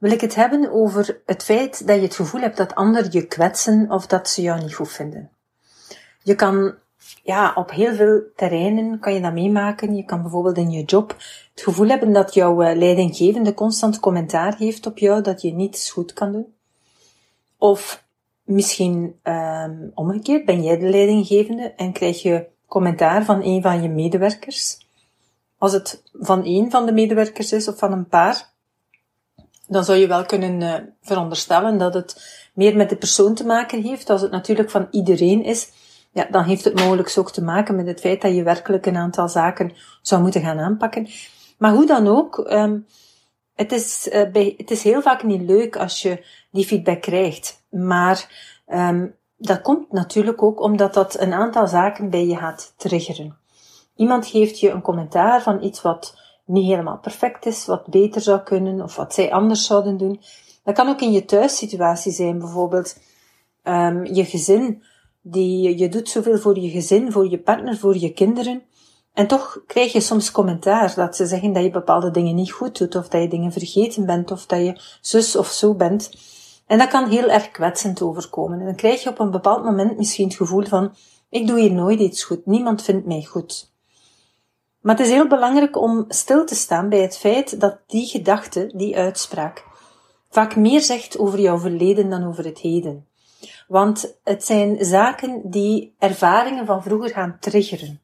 wil ik het hebben over het feit dat je het gevoel hebt dat anderen je kwetsen of dat ze jou niet goed vinden. Je kan, ja, op heel veel terreinen kan je dat meemaken. Je kan bijvoorbeeld in je job het gevoel hebben dat jouw eh, leidinggevende constant commentaar heeft op jou, dat je niets goed kan doen. Of misschien um, omgekeerd, ben jij de leidinggevende en krijg je commentaar van een van je medewerkers. Als het van één van de medewerkers is of van een paar, dan zou je wel kunnen uh, veronderstellen dat het meer met de persoon te maken heeft. Als het natuurlijk van iedereen is, ja, dan heeft het mogelijk ook te maken met het feit dat je werkelijk een aantal zaken zou moeten gaan aanpakken. Maar hoe dan ook, um, het, is, bij, het is heel vaak niet leuk als je die feedback krijgt. Maar um, dat komt natuurlijk ook omdat dat een aantal zaken bij je gaat triggeren. Iemand geeft je een commentaar van iets wat niet helemaal perfect is, wat beter zou kunnen of wat zij anders zouden doen. Dat kan ook in je thuissituatie zijn, bijvoorbeeld um, je gezin. Die, je doet zoveel voor je gezin, voor je partner, voor je kinderen. En toch krijg je soms commentaar dat ze zeggen dat je bepaalde dingen niet goed doet, of dat je dingen vergeten bent, of dat je zus of zo bent. En dat kan heel erg kwetsend overkomen. En dan krijg je op een bepaald moment misschien het gevoel van, ik doe hier nooit iets goed, niemand vindt mij goed. Maar het is heel belangrijk om stil te staan bij het feit dat die gedachte, die uitspraak, vaak meer zegt over jouw verleden dan over het heden. Want het zijn zaken die ervaringen van vroeger gaan triggeren.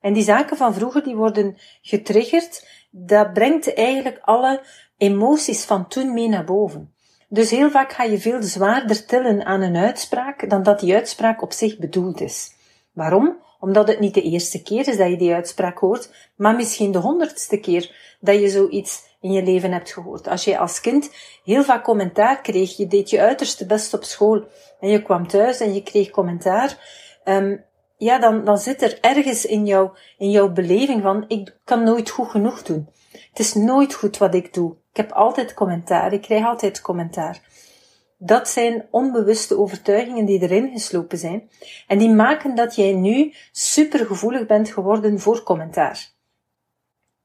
En die zaken van vroeger die worden getriggerd, dat brengt eigenlijk alle emoties van toen mee naar boven. Dus heel vaak ga je veel zwaarder tillen aan een uitspraak dan dat die uitspraak op zich bedoeld is. Waarom? Omdat het niet de eerste keer is dat je die uitspraak hoort, maar misschien de honderdste keer dat je zoiets in je leven hebt gehoord. Als je als kind heel vaak commentaar kreeg, je deed je uiterste best op school en je kwam thuis en je kreeg commentaar, um, ja, dan, dan zit er ergens in, jou, in jouw beleving van, ik kan nooit goed genoeg doen. Het is nooit goed wat ik doe. Ik heb altijd commentaar, ik krijg altijd commentaar. Dat zijn onbewuste overtuigingen die erin geslopen zijn en die maken dat jij nu supergevoelig bent geworden voor commentaar.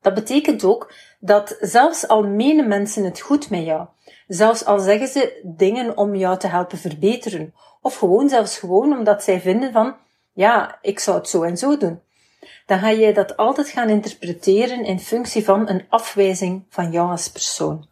Dat betekent ook dat zelfs al menen mensen het goed met jou, zelfs al zeggen ze dingen om jou te helpen verbeteren, of gewoon zelfs gewoon omdat zij vinden van, ja, ik zou het zo en zo doen, dan ga jij dat altijd gaan interpreteren in functie van een afwijzing van jou als persoon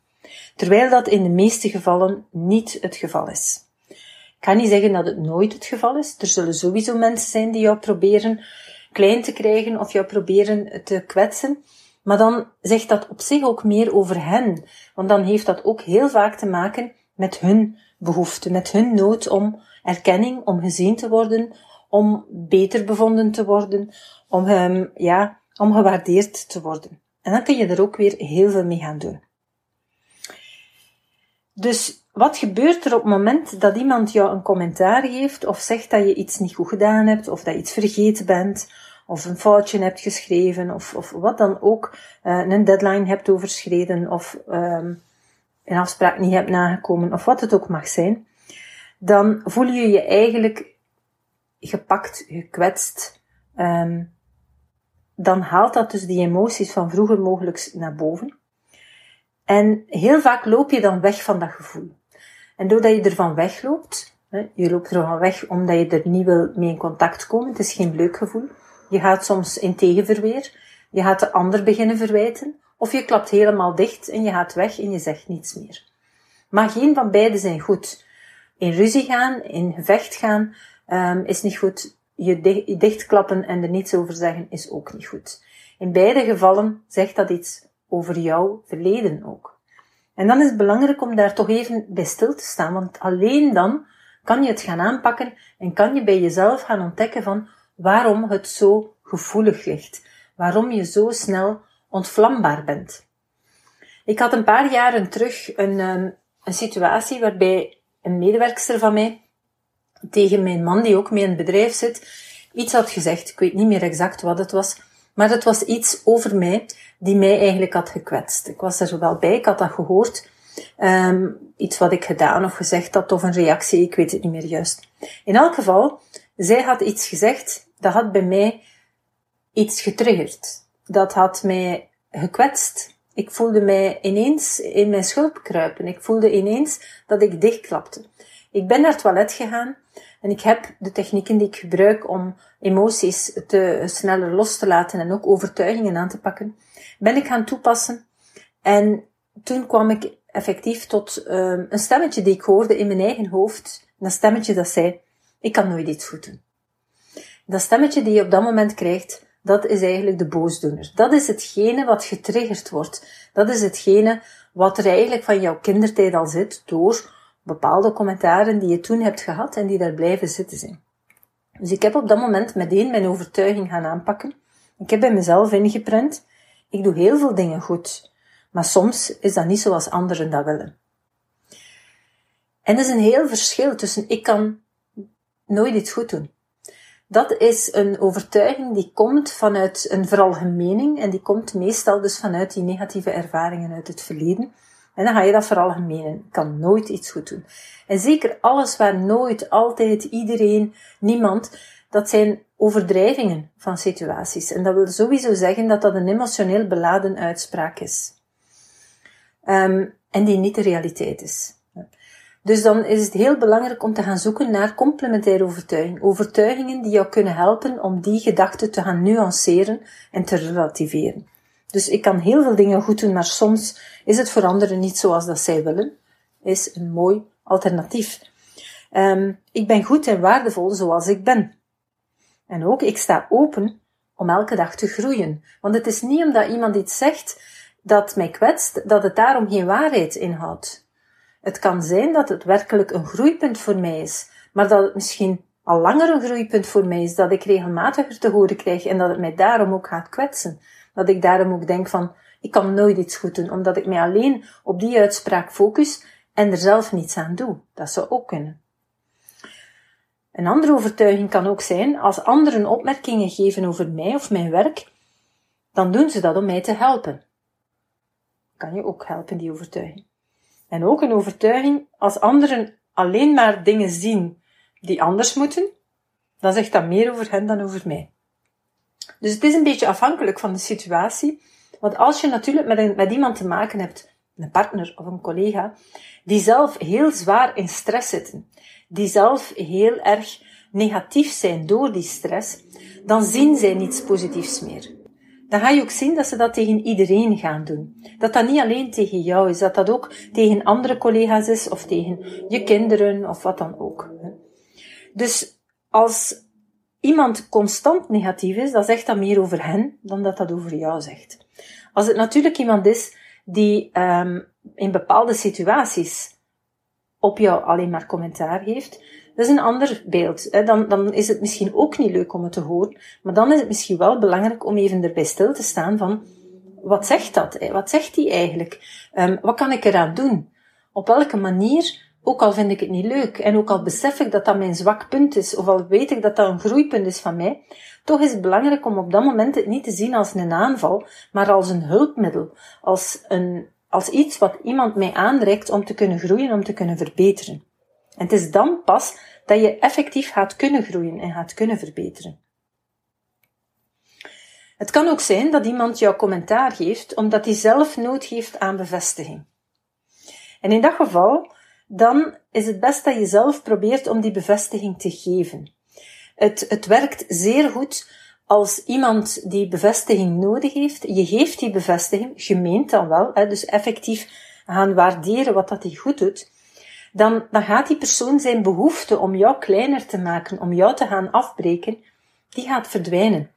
terwijl dat in de meeste gevallen niet het geval is. Ik kan niet zeggen dat het nooit het geval is. Er zullen sowieso mensen zijn die jou proberen klein te krijgen of jou proberen te kwetsen. Maar dan zegt dat op zich ook meer over hen. Want dan heeft dat ook heel vaak te maken met hun behoefte, met hun nood om erkenning, om gezien te worden, om beter bevonden te worden, om, um, ja, om gewaardeerd te worden. En dan kun je er ook weer heel veel mee gaan doen. Dus wat gebeurt er op het moment dat iemand jou een commentaar geeft of zegt dat je iets niet goed gedaan hebt of dat je iets vergeten bent of een foutje hebt geschreven of, of wat dan ook, uh, een deadline hebt overschreden of um, een afspraak niet hebt nagekomen of wat het ook mag zijn, dan voel je je eigenlijk gepakt, gekwetst. Um, dan haalt dat dus die emoties van vroeger mogelijk naar boven. En heel vaak loop je dan weg van dat gevoel. En doordat je ervan wegloopt, je loopt ervan weg omdat je er niet wil mee in contact komen, het is geen leuk gevoel. Je gaat soms in tegenverweer, je gaat de ander beginnen verwijten, of je klapt helemaal dicht en je gaat weg en je zegt niets meer. Maar geen van beide zijn goed. In ruzie gaan, in gevecht gaan, um, is niet goed. Je dichtklappen en er niets over zeggen is ook niet goed. In beide gevallen zegt dat iets over jouw verleden ook. En dan is het belangrijk om daar toch even bij stil te staan, want alleen dan kan je het gaan aanpakken en kan je bij jezelf gaan ontdekken van waarom het zo gevoelig ligt, waarom je zo snel ontvlambaar bent. Ik had een paar jaren terug een, ehm, een situatie waarbij een medewerkster van mij tegen mijn man, die ook mee in het bedrijf zit, iets had gezegd. Ik weet niet meer exact wat het was, maar het was iets over mij die mij eigenlijk had gekwetst. Ik was er wel bij, ik had dat gehoord. Um, iets wat ik gedaan of gezegd had, of een reactie, ik weet het niet meer juist. In elk geval, zij had iets gezegd, dat had bij mij iets getriggerd. Dat had mij gekwetst. Ik voelde mij ineens in mijn schulp kruipen. Ik voelde ineens dat ik dichtklapte. Ik ben naar het toilet gegaan en ik heb de technieken die ik gebruik om emoties te sneller los te laten en ook overtuigingen aan te pakken, ben ik gaan toepassen. En toen kwam ik effectief tot um, een stemmetje die ik hoorde in mijn eigen hoofd. Een stemmetje dat zei, ik kan nooit iets goed doen. Dat stemmetje die je op dat moment krijgt, dat is eigenlijk de boosdoener. Dat is hetgene wat getriggerd wordt. Dat is hetgene wat er eigenlijk van jouw kindertijd al zit door bepaalde commentaren die je toen hebt gehad en die daar blijven zitten zijn. Dus ik heb op dat moment meteen mijn overtuiging gaan aanpakken. Ik heb bij mezelf ingeprent, ik doe heel veel dingen goed, maar soms is dat niet zoals anderen dat willen. En er is een heel verschil tussen ik kan nooit iets goed doen. Dat is een overtuiging die komt vanuit een veralgemening en die komt meestal dus vanuit die negatieve ervaringen uit het verleden. En dan ga je dat veralgemenen. Kan nooit iets goed doen. En zeker alles waar nooit, altijd, iedereen, niemand, dat zijn overdrijvingen van situaties. En dat wil sowieso zeggen dat dat een emotioneel beladen uitspraak is. Um, en die niet de realiteit is. Dus dan is het heel belangrijk om te gaan zoeken naar complementaire overtuigingen. Overtuigingen die jou kunnen helpen om die gedachten te gaan nuanceren en te relativeren. Dus ik kan heel veel dingen goed doen, maar soms is het voor anderen niet zoals dat zij willen. Is een mooi alternatief. Um, ik ben goed en waardevol zoals ik ben. En ook, ik sta open om elke dag te groeien. Want het is niet omdat iemand iets zegt dat mij kwetst, dat het daarom geen waarheid inhoudt. Het kan zijn dat het werkelijk een groeipunt voor mij is, maar dat het misschien al langer een groeipunt voor mij is, dat ik regelmatiger te horen krijg en dat het mij daarom ook gaat kwetsen. Dat ik daarom ook denk van, ik kan nooit iets goed doen, omdat ik mij alleen op die uitspraak focus en er zelf niets aan doe. Dat zou ook kunnen. Een andere overtuiging kan ook zijn, als anderen opmerkingen geven over mij of mijn werk, dan doen ze dat om mij te helpen. Kan je ook helpen, die overtuiging. En ook een overtuiging, als anderen alleen maar dingen zien die anders moeten, dan zegt dat meer over hen dan over mij. Dus het is een beetje afhankelijk van de situatie. Want als je natuurlijk met, met iemand te maken hebt, een partner of een collega, die zelf heel zwaar in stress zitten, die zelf heel erg negatief zijn door die stress, dan zien zij niets positiefs meer. Dan ga je ook zien dat ze dat tegen iedereen gaan doen. Dat dat niet alleen tegen jou is, dat dat ook tegen andere collega's is, of tegen je kinderen, of wat dan ook. Dus als iemand constant negatief is, dan zegt dat meer over hen dan dat dat over jou zegt. Als het natuurlijk iemand is die um, in bepaalde situaties op jou alleen maar commentaar heeft, dat is een ander beeld. Hè. Dan, dan is het misschien ook niet leuk om het te horen, maar dan is het misschien wel belangrijk om even erbij stil te staan van, wat zegt dat? Wat zegt die eigenlijk? Um, wat kan ik eraan doen? Op welke manier ook al vind ik het niet leuk en ook al besef ik dat dat mijn zwak punt is, of al weet ik dat dat een groeipunt is van mij, toch is het belangrijk om op dat moment het niet te zien als een aanval, maar als een hulpmiddel, als, een, als iets wat iemand mij aanreikt om te kunnen groeien, om te kunnen verbeteren. En het is dan pas dat je effectief gaat kunnen groeien en gaat kunnen verbeteren. Het kan ook zijn dat iemand jou commentaar geeft omdat hij zelf nood heeft aan bevestiging. En in dat geval dan is het best dat je zelf probeert om die bevestiging te geven. Het, het werkt zeer goed als iemand die bevestiging nodig heeft. Je geeft die bevestiging, je meent dan wel, hè, dus effectief gaan waarderen wat dat hij goed doet. Dan, dan gaat die persoon zijn behoefte om jou kleiner te maken, om jou te gaan afbreken, die gaat verdwijnen.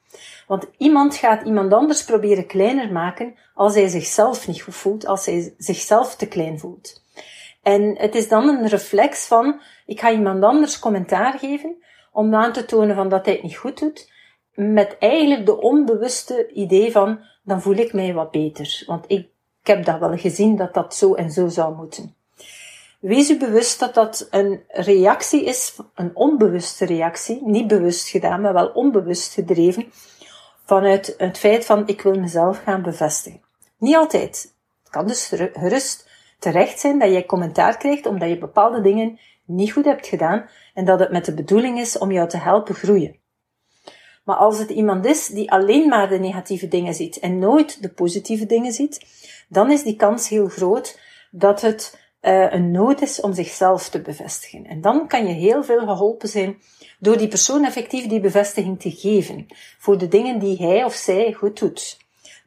Want iemand gaat iemand anders proberen kleiner maken als hij zichzelf niet goed voelt, als hij zichzelf te klein voelt. En het is dan een reflex van, ik ga iemand anders commentaar geven, om aan te tonen van dat hij het niet goed doet, met eigenlijk de onbewuste idee van, dan voel ik mij wat beter. Want ik, ik heb dat wel gezien dat dat zo en zo zou moeten. Wees u bewust dat dat een reactie is, een onbewuste reactie, niet bewust gedaan, maar wel onbewust gedreven, vanuit het feit van ik wil mezelf gaan bevestigen. Niet altijd. Het kan dus gerust terecht zijn dat jij commentaar krijgt omdat je bepaalde dingen niet goed hebt gedaan en dat het met de bedoeling is om jou te helpen groeien. Maar als het iemand is die alleen maar de negatieve dingen ziet en nooit de positieve dingen ziet, dan is die kans heel groot dat het uh, een nood is om zichzelf te bevestigen. En dan kan je heel veel geholpen zijn door die persoon effectief die bevestiging te geven voor de dingen die hij of zij goed doet.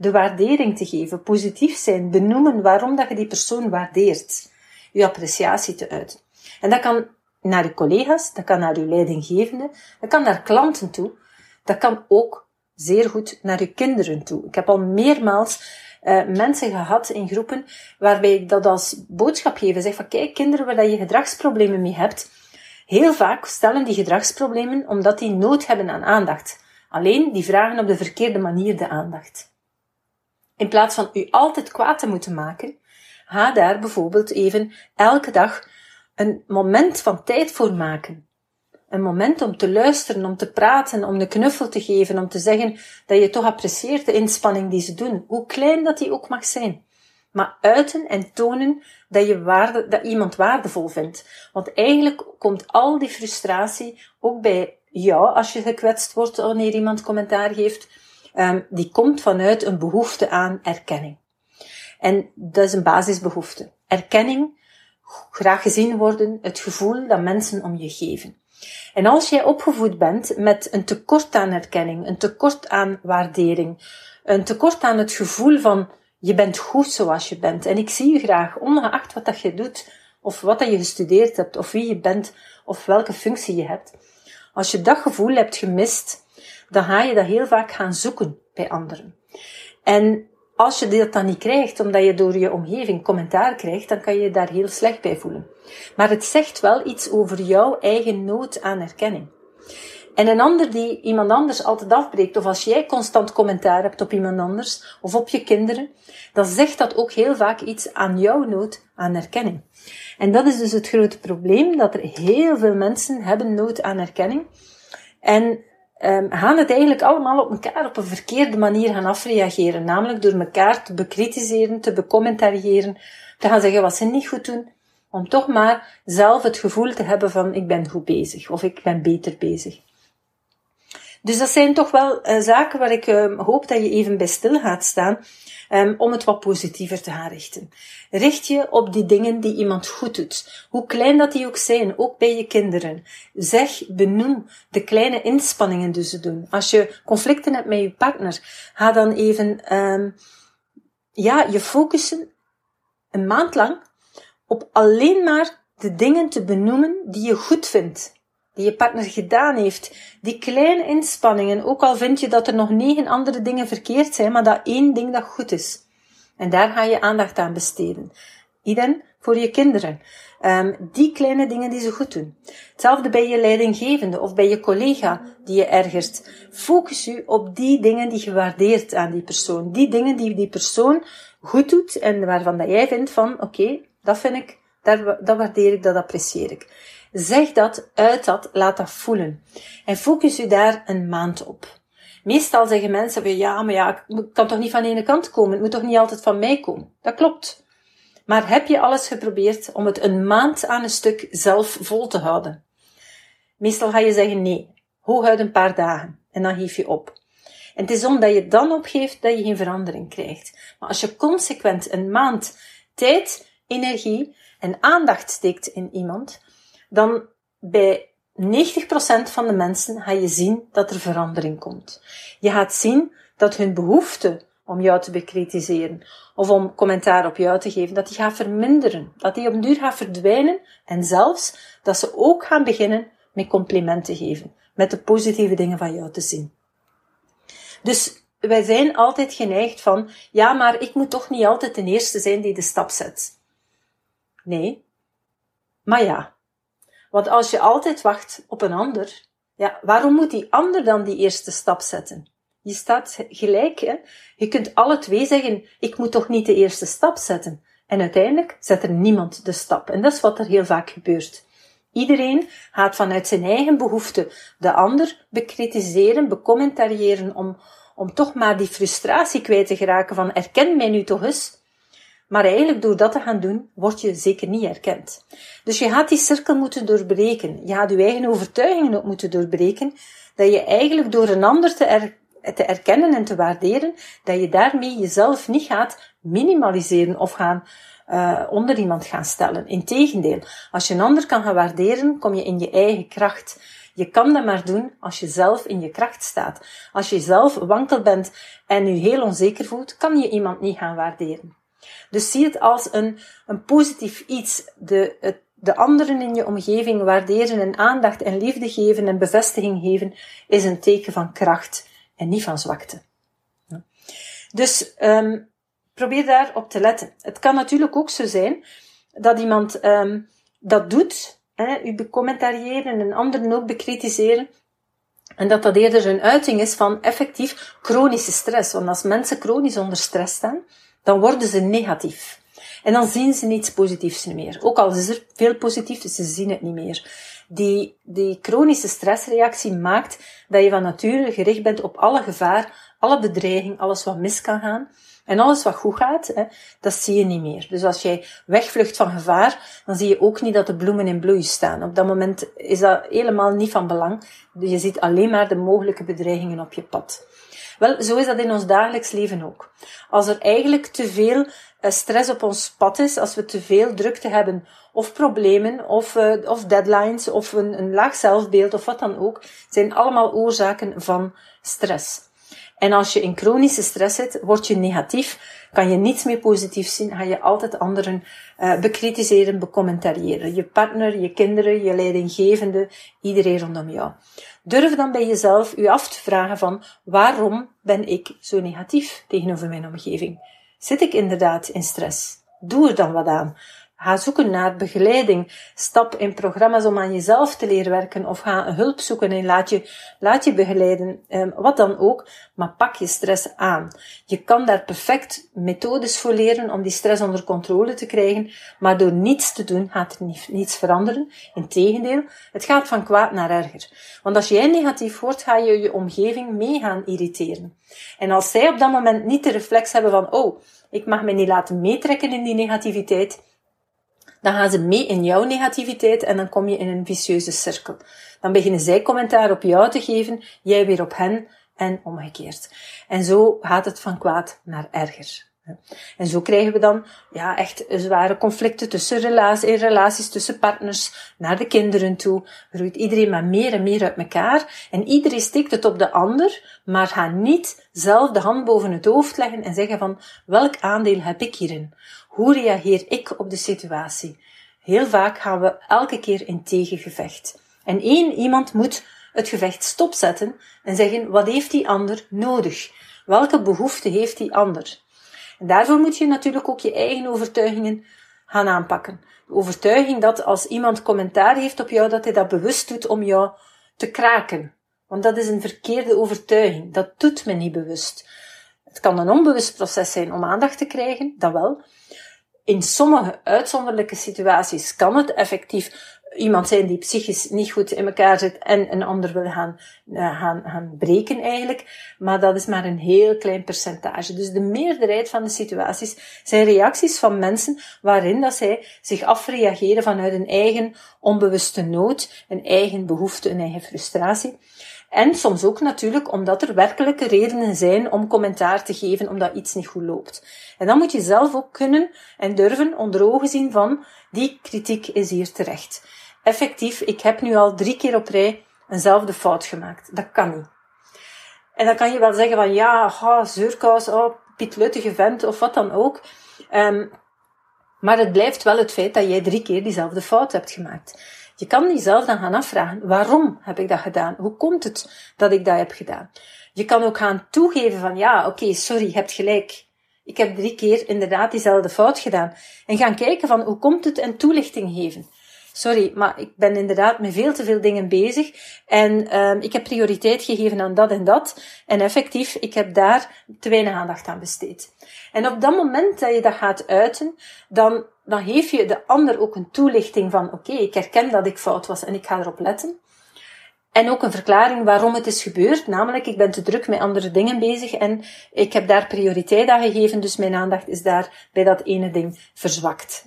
De waardering te geven, positief zijn, benoemen waarom dat je die persoon waardeert. Je appreciatie te uiten. En dat kan naar je collega's, dat kan naar je leidinggevende, dat kan naar klanten toe, dat kan ook zeer goed naar je kinderen toe. Ik heb al meermaals uh, mensen gehad in groepen waarbij ik dat als boodschap geef. Zeg van kijk, kinderen waar je gedragsproblemen mee hebt, heel vaak stellen die gedragsproblemen omdat die nood hebben aan aandacht. Alleen die vragen op de verkeerde manier de aandacht. In plaats van u altijd kwaad te moeten maken, ga daar bijvoorbeeld even elke dag een moment van tijd voor maken. Een moment om te luisteren, om te praten, om een knuffel te geven, om te zeggen dat je toch apprecieert de inspanning die ze doen, hoe klein dat die ook mag zijn. Maar uiten en tonen dat je waarde, dat iemand waardevol vindt. Want eigenlijk komt al die frustratie ook bij jou als je gekwetst wordt wanneer iemand commentaar geeft. Um, die komt vanuit een behoefte aan erkenning. En dat is een basisbehoefte. Erkenning, graag gezien worden, het gevoel dat mensen om je geven. En als jij opgevoed bent met een tekort aan erkenning, een tekort aan waardering, een tekort aan het gevoel van je bent goed zoals je bent en ik zie je graag, ongeacht wat dat je doet, of wat dat je gestudeerd hebt, of wie je bent, of welke functie je hebt. Als je dat gevoel hebt gemist, dan ga je dat heel vaak gaan zoeken bij anderen. En als je dat dan niet krijgt, omdat je door je omgeving commentaar krijgt, dan kan je je daar heel slecht bij voelen. Maar het zegt wel iets over jouw eigen nood aan erkenning. En een ander die iemand anders altijd afbreekt, of als jij constant commentaar hebt op iemand anders, of op je kinderen, dan zegt dat ook heel vaak iets aan jouw nood aan erkenning. En dat is dus het grote probleem, dat er heel veel mensen hebben nood aan erkenning. En um, gaan het eigenlijk allemaal op elkaar op een verkeerde manier gaan afreageren. Namelijk door elkaar te bekritiseren, te becommentariëren, te gaan zeggen wat ze niet goed doen. Om toch maar zelf het gevoel te hebben van ik ben goed bezig of ik ben beter bezig. Dus dat zijn toch wel uh, zaken waar ik uh, hoop dat je even bij stil gaat staan um, om het wat positiever te gaan richten. Richt je op die dingen die iemand goed doet. Hoe klein dat die ook zijn, ook bij je kinderen. Zeg, benoem de kleine inspanningen die ze doen. Als je conflicten hebt met je partner, ga dan even um, ja, je focussen een maand lang op alleen maar de dingen te benoemen die je goed vindt die je partner gedaan heeft. Die kleine inspanningen, ook al vind je dat er nog negen andere dingen verkeerd zijn, maar dat één ding dat goed is. En daar ga je aandacht aan besteden. Idem voor je kinderen. Um, die kleine dingen die ze goed doen. Hetzelfde bij je leidinggevende of bij je collega die je ergert. Focus u op die dingen die je waardeert aan die persoon. Die dingen die die persoon goed doet en waarvan dat jij vindt van, oké, dat vind ik, dat waardeer ik, dat apprecieer ik. Zeg dat, uit dat, laat dat voelen. En focus u daar een maand op. Meestal zeggen mensen weer, ja, maar ja, ik kan toch niet van de ene kant komen, het moet toch niet altijd van mij komen. Dat klopt. Maar heb je alles geprobeerd om het een maand aan een stuk zelf vol te houden? Meestal ga je zeggen nee, hooguit een paar dagen en dan geef je op. En het is omdat je dan opgeeft dat je geen verandering krijgt. Maar als je consequent een maand tijd, energie en aandacht steekt in iemand, dan bij 90% van de mensen ga je zien dat er verandering komt. Je gaat zien dat hun behoefte om jou te bekritiseren of om commentaar op jou te geven, dat die gaat verminderen, dat die op duur gaat verdwijnen en zelfs dat ze ook gaan beginnen met complimenten geven, met de positieve dingen van jou te zien. Dus wij zijn altijd geneigd van, ja, maar ik moet toch niet altijd de eerste zijn die de stap zet. Nee. Maar ja, want als je altijd wacht op een ander, ja, waarom moet die ander dan die eerste stap zetten? Je staat gelijk, hè? Je kunt alle twee zeggen, ik moet toch niet de eerste stap zetten. En uiteindelijk zet er niemand de stap. En dat is wat er heel vaak gebeurt. Iedereen gaat vanuit zijn eigen behoefte de ander bekritiseren, becommentariëren om, om toch maar die frustratie kwijt te geraken van erken mij nu toch eens. Maar eigenlijk door dat te gaan doen, word je zeker niet erkend. Dus je gaat die cirkel moeten doorbreken. Je gaat je eigen overtuigingen ook moeten doorbreken. Dat je eigenlijk door een ander te, te erkennen en te waarderen, dat je daarmee jezelf niet gaat minimaliseren of gaan uh, onder iemand gaan stellen. Integendeel, als je een ander kan gaan waarderen, kom je in je eigen kracht. Je kan dat maar doen als je zelf in je kracht staat. Als je zelf wankel bent en je heel onzeker voelt, kan je iemand niet gaan waarderen. Dus zie het als een, een positief iets. De, de anderen in je omgeving waarderen en aandacht en liefde geven en bevestiging geven, is een teken van kracht en niet van zwakte. Dus um, probeer daarop te letten. Het kan natuurlijk ook zo zijn dat iemand um, dat doet, hè, u becommentariëren en anderen ook bekritiseren, en dat dat eerder een uiting is van effectief chronische stress. Want als mensen chronisch onder stress staan, dan worden ze negatief. En dan zien ze niets positiefs meer. Ook al is er veel positiefs, ze zien het niet meer. Die, die chronische stressreactie maakt dat je van nature gericht bent op alle gevaar, alle bedreiging, alles wat mis kan gaan. En alles wat goed gaat, hè, dat zie je niet meer. Dus als jij wegvlucht van gevaar, dan zie je ook niet dat de bloemen in bloei staan. Op dat moment is dat helemaal niet van belang. Je ziet alleen maar de mogelijke bedreigingen op je pad. Wel, zo is dat in ons dagelijks leven ook. Als er eigenlijk te veel eh, stress op ons pad is, als we te veel drukte hebben, of problemen, of, uh, of deadlines, of een, een laag zelfbeeld, of wat dan ook, zijn allemaal oorzaken van stress. En als je in chronische stress zit, word je negatief, kan je niets meer positief zien, ga je altijd anderen uh, bekritiseren, becommentariëren. Je partner, je kinderen, je leidinggevende, iedereen rondom jou. Durf dan bij jezelf u af te vragen van waarom ben ik zo negatief tegenover mijn omgeving? Zit ik inderdaad in stress? Doe er dan wat aan. Ga zoeken naar begeleiding. Stap in programma's om aan jezelf te leren werken of ga hulp zoeken en laat je, laat je begeleiden. Um, wat dan ook, maar pak je stress aan. Je kan daar perfect methodes voor leren om die stress onder controle te krijgen, maar door niets te doen gaat er niets veranderen. Integendeel, het gaat van kwaad naar erger. Want als jij negatief wordt, ga je je omgeving mee gaan irriteren. En als zij op dat moment niet de reflex hebben van, oh, ik mag me niet laten meetrekken in die negativiteit, dan gaan ze mee in jouw negativiteit en dan kom je in een vicieuze cirkel. Dan beginnen zij commentaar op jou te geven, jij weer op hen en omgekeerd. En zo gaat het van kwaad naar erger. En zo krijgen we dan ja, echt zware conflicten tussen relaties, in relaties tussen partners, naar de kinderen toe. Groeit iedereen maar meer en meer uit elkaar. En iedereen steekt het op de ander, maar gaat niet zelf de hand boven het hoofd leggen en zeggen van welk aandeel heb ik hierin? Hoe reageer ik op de situatie? Heel vaak gaan we elke keer in tegengevecht. En één iemand moet het gevecht stopzetten en zeggen, wat heeft die ander nodig? Welke behoefte heeft die ander? Daarvoor moet je natuurlijk ook je eigen overtuigingen gaan aanpakken. De overtuiging dat als iemand commentaar heeft op jou, dat hij dat bewust doet om jou te kraken. Want dat is een verkeerde overtuiging. Dat doet men niet bewust. Het kan een onbewust proces zijn om aandacht te krijgen, dat wel in sommige uitzonderlijke situaties kan het effectief iemand zijn die psychisch niet goed in elkaar zit en een ander wil gaan, uh, gaan, gaan breken eigenlijk. Maar dat is maar een heel klein percentage. Dus de meerderheid van de situaties zijn reacties van mensen waarin dat zij zich afreageren vanuit een eigen onbewuste nood, een eigen behoefte, een eigen frustratie. En soms ook natuurlijk omdat er werkelijke redenen zijn om commentaar te geven omdat iets niet goed loopt. En dan moet je zelf ook kunnen en durven onder ogen zien van die kritiek is hier terecht. Effectief, ik heb nu al drie keer op rij eenzelfde fout gemaakt. Dat kan niet. En dan kan je wel zeggen van ja, ha, zeurkous, oh, pietluttige vent of wat dan ook. Um, maar het blijft wel het feit dat jij drie keer diezelfde fout hebt gemaakt. Je kan jezelf dan gaan afvragen, waarom heb ik dat gedaan? Hoe komt het dat ik dat heb gedaan? Je kan ook gaan toegeven van, ja, oké, sorry, je hebt gelijk. Ik heb drie keer inderdaad diezelfde fout gedaan. En gaan kijken van, hoe komt het en toelichting geven. Sorry, maar ik ben inderdaad met veel te veel dingen bezig. En um, ik heb prioriteit gegeven aan dat en dat. En effectief, ik heb daar te weinig aandacht aan besteed. En op dat moment dat je dat gaat uiten, dan, dan geef je de ander ook een toelichting van, oké, ik herken dat ik fout was en ik ga erop letten. En ook een verklaring waarom het is gebeurd, namelijk ik ben te druk met andere dingen bezig en ik heb daar prioriteit aan gegeven, dus mijn aandacht is daar bij dat ene ding verzwakt.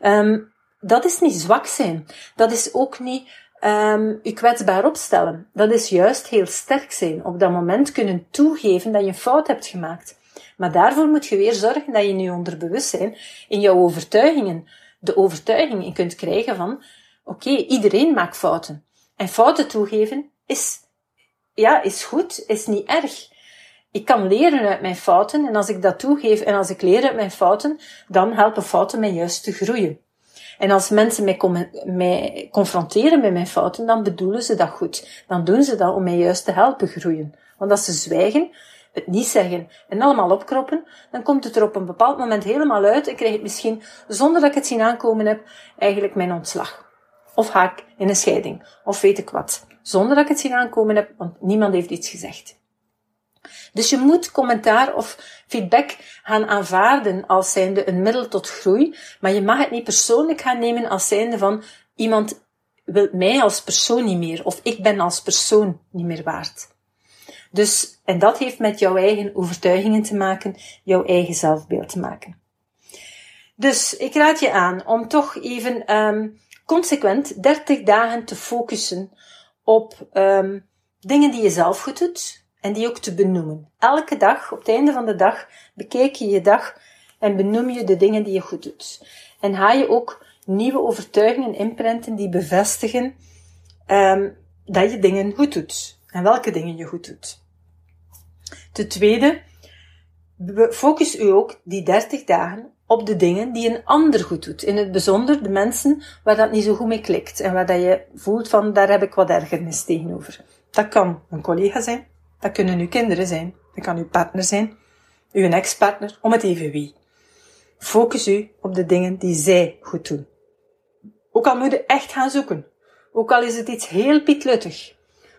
Um, dat is niet zwak zijn. Dat is ook niet um, je kwetsbaar opstellen. Dat is juist heel sterk zijn. Op dat moment kunnen toegeven dat je een fout hebt gemaakt. Maar daarvoor moet je weer zorgen dat je in je onderbewustzijn, in jouw overtuigingen, de overtuiging kunt krijgen van, oké, iedereen maakt fouten. En fouten toegeven is, ja, is goed, is niet erg. Ik kan leren uit mijn fouten en als ik dat toegeef en als ik leer uit mijn fouten, dan helpen fouten mij juist te groeien. En als mensen mij, confronteren met mijn fouten, dan bedoelen ze dat goed. Dan doen ze dat om mij juist te helpen groeien. Want als ze zwijgen, het niet zeggen en allemaal opkroppen, dan komt het er op een bepaald moment helemaal uit en krijg ik misschien, zonder dat ik het zien aankomen heb, eigenlijk mijn ontslag. Of haak in een scheiding. Of weet ik wat. Zonder dat ik het zien aankomen heb, want niemand heeft iets gezegd. Dus je moet commentaar of feedback gaan aanvaarden als zijnde een middel tot groei, maar je mag het niet persoonlijk gaan nemen als zijnde van iemand wil mij als persoon niet meer, of ik ben als persoon niet meer waard. Dus, en dat heeft met jouw eigen overtuigingen te maken, jouw eigen zelfbeeld te maken. Dus ik raad je aan om toch even um, consequent 30 dagen te focussen op um, dingen die je zelf goed doet en die ook te benoemen. Elke dag, op het einde van de dag, bekijk je je dag en benoem je de dingen die je goed doet. En ga je ook nieuwe overtuigingen inprenten die bevestigen um, dat je dingen goed doet. En welke dingen je goed doet. Ten tweede, focus u ook die 30 dagen op de dingen die een ander goed doet. In het bijzonder de mensen waar dat niet zo goed mee klikt en waar dat je voelt van daar heb ik wat ergernis tegenover. Dat kan een collega zijn, dat kunnen uw kinderen zijn, dat kan uw partner zijn, uw ex-partner, om het even wie. Focus u op de dingen die zij goed doen. Ook al moet je echt gaan zoeken, ook al is het iets heel pietluttig,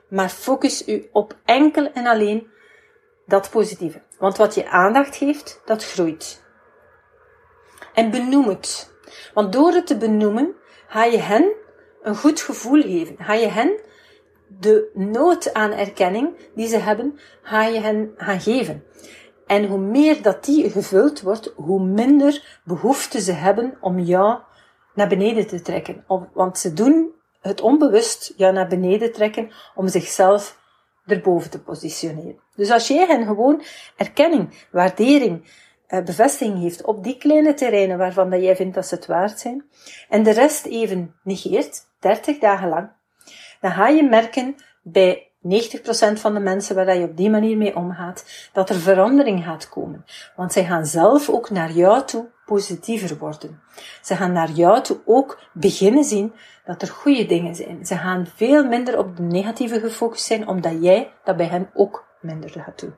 maar focus u op enkel en alleen dat positieve. Want wat je aandacht geeft, dat groeit. En benoem het. Want door het te benoemen, ga je hen een goed gevoel geven. Ga je hen de nood aan erkenning die ze hebben, ga je hen gaan geven. En hoe meer dat die gevuld wordt, hoe minder behoefte ze hebben om jou naar beneden te trekken. Want ze doen het onbewust jou naar beneden trekken om zichzelf erboven te positioneren. Dus als jij hen gewoon erkenning, waardering, eh, bevestiging heeft op die kleine terreinen waarvan dat jij vindt dat ze het waard zijn, en de rest even negeert, 30 dagen lang, dan ga je merken bij 90% van de mensen waar je op die manier mee omgaat, dat er verandering gaat komen. Want zij gaan zelf ook naar jou toe positiever worden. Ze gaan naar jou toe ook beginnen zien dat er goede dingen zijn. Ze gaan veel minder op de negatieve gefocust zijn, omdat jij dat bij hen ook minder gaat doen.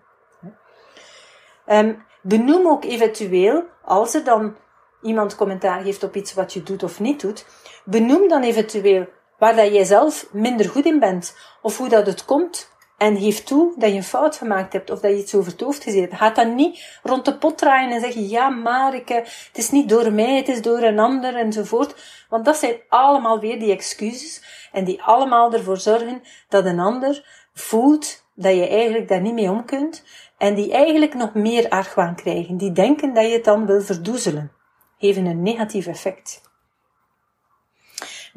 Um, benoem ook eventueel, als er dan iemand commentaar geeft op iets wat je doet of niet doet, benoem dan eventueel waar dat jij zelf minder goed in bent, of hoe dat het komt, en geef toe dat je een fout gemaakt hebt of dat je iets over het hoofd gezet hebt. Ga dan niet rond de pot draaien en zeggen, ja, maar ik, het is niet door mij, het is door een ander enzovoort. Want dat zijn allemaal weer die excuses en die allemaal ervoor zorgen dat een ander voelt dat je eigenlijk daar niet mee om kunt en die eigenlijk nog meer argwaan krijgen. Die denken dat je het dan wil verdoezelen. Geven een negatief effect.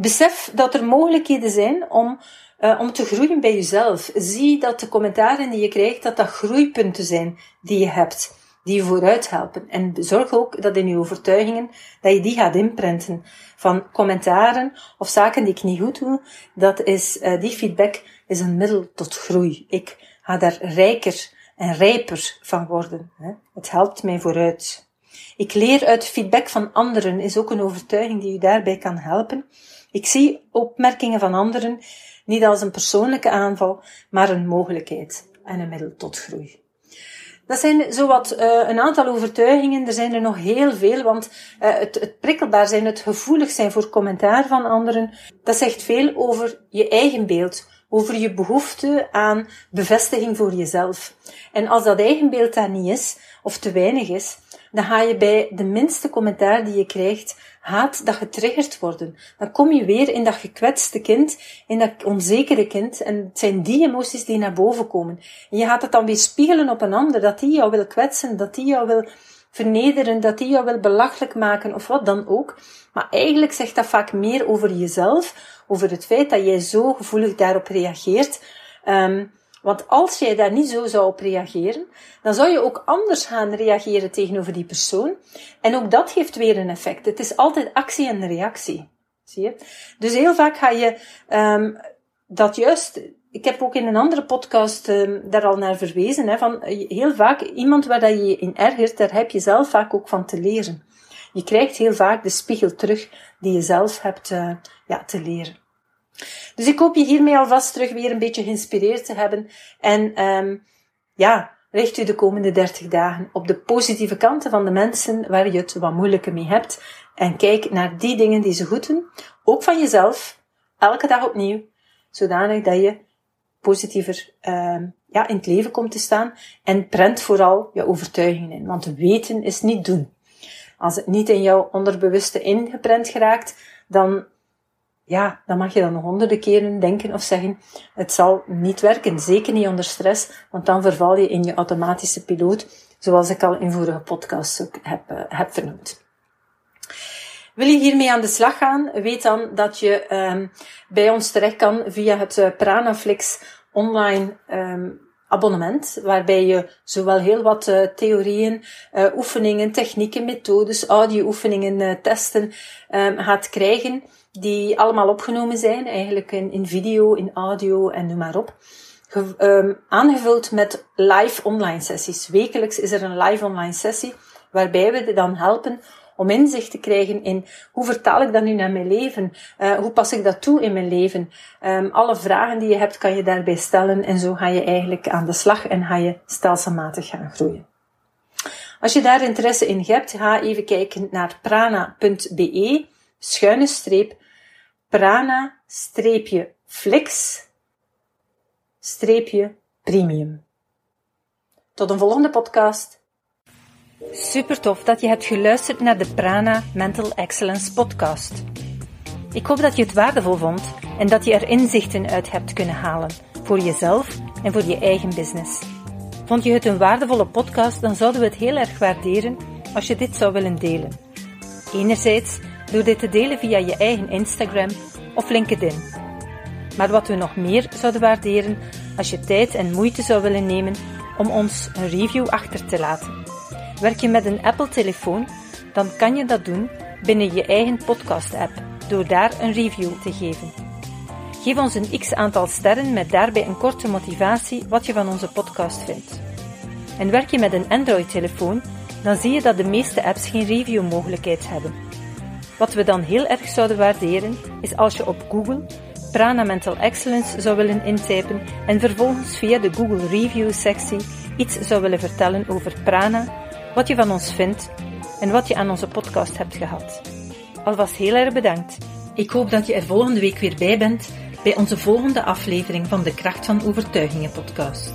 Besef dat er mogelijkheden zijn om, uh, om te groeien bij jezelf. Zie dat de commentaren die je krijgt, dat dat groeipunten zijn die je hebt, die je vooruit helpen. En zorg ook dat in je overtuigingen, dat je die gaat inprenten. Van commentaren of zaken die ik niet goed doe, dat is, uh, die feedback is een middel tot groei. Ik ga daar rijker en rijper van worden. Hè. Het helpt mij vooruit. Ik leer uit feedback van anderen is ook een overtuiging die u daarbij kan helpen. Ik zie opmerkingen van anderen niet als een persoonlijke aanval, maar een mogelijkheid en een middel tot groei. Dat zijn zowat uh, een aantal overtuigingen. Er zijn er nog heel veel, want het, het prikkelbaar zijn, het gevoelig zijn voor commentaar van anderen, dat zegt veel over je eigen beeld, over je behoefte aan bevestiging voor jezelf. En als dat eigen beeld daar niet is, of te weinig is, dan ga je bij de minste commentaar die je krijgt, haat dat getriggerd worden. Dan kom je weer in dat gekwetste kind, in dat onzekere kind, en het zijn die emoties die naar boven komen. En je gaat het dan weer spiegelen op een ander, dat die jou wil kwetsen, dat die jou wil vernederen, dat die jou wil belachelijk maken, of wat dan ook. Maar eigenlijk zegt dat vaak meer over jezelf, over het feit dat jij zo gevoelig daarop reageert, um, want als jij daar niet zo zou op reageren, dan zou je ook anders gaan reageren tegenover die persoon. En ook dat heeft weer een effect. Het is altijd actie en reactie. Zie je? Dus heel vaak ga je um, dat juist. Ik heb ook in een andere podcast um, daar al naar verwezen. Hè, van heel vaak iemand waar dat je je in ergert, daar heb je zelf vaak ook van te leren. Je krijgt heel vaak de spiegel terug die je zelf hebt uh, ja, te leren. Dus ik hoop je hiermee alvast terug weer een beetje geïnspireerd te hebben. En um, ja, richt u de komende 30 dagen op de positieve kanten van de mensen waar je het wat moeilijker mee hebt. En kijk naar die dingen die ze goed doen. Ook van jezelf. Elke dag opnieuw. Zodanig dat je positiever um, ja, in het leven komt te staan. En prent vooral je overtuigingen in. Want weten is niet doen. Als het niet in jouw onderbewuste ingeprent geraakt, dan ja, dan mag je dan honderden keren denken of zeggen, het zal niet werken. Zeker niet onder stress, want dan verval je in je automatische piloot, zoals ik al in vorige podcasts heb, uh, heb vernoemd. Wil je hiermee aan de slag gaan? Weet dan dat je um, bij ons terecht kan via het uh, Pranaflix online um, abonnement, waarbij je zowel heel wat uh, theorieën, uh, oefeningen, technieken, methodes, audio-oefeningen, uh, testen um, gaat krijgen die allemaal opgenomen zijn, eigenlijk in, in video, in audio en noem maar op. Ge, um, aangevuld met live online sessies. Wekelijks is er een live online sessie waarbij we dan helpen om inzicht te krijgen in hoe vertaal ik dat nu naar mijn leven? Uh, hoe pas ik dat toe in mijn leven? Um, alle vragen die je hebt kan je daarbij stellen en zo ga je eigenlijk aan de slag en ga je stelselmatig gaan groeien. Als je daar interesse in hebt, ga even kijken naar prana.be schuine streep prana streepje flex streepje premium. Tot een volgende podcast. Super tof dat je hebt geluisterd naar de Prana Mental Excellence podcast. Ik hoop dat je het waardevol vond en dat je er inzichten uit hebt kunnen halen voor jezelf en voor je eigen business. Vond je het een waardevolle podcast, dan zouden we het heel erg waarderen als je dit zou willen delen. Enerzijds door dit te delen via je eigen Instagram of LinkedIn. Maar wat we nog meer zouden waarderen als je tijd en moeite zou willen nemen om ons een review achter te laten. Werk je met een Apple-telefoon, dan kan je dat doen binnen je eigen podcast-app door daar een review te geven. Geef ons een x aantal sterren met daarbij een korte motivatie wat je van onze podcast vindt. En werk je met een Android-telefoon, dan zie je dat de meeste apps geen review-mogelijkheid hebben. Wat we dan heel erg zouden waarderen, is als je op Google Prana Mental Excellence zou willen intypen en vervolgens via de Google Review sectie iets zou willen vertellen over Prana, wat je van ons vindt en wat je aan onze podcast hebt gehad. Alvast heel erg bedankt. Ik hoop dat je er volgende week weer bij bent bij onze volgende aflevering van de Kracht van Overtuigingen podcast.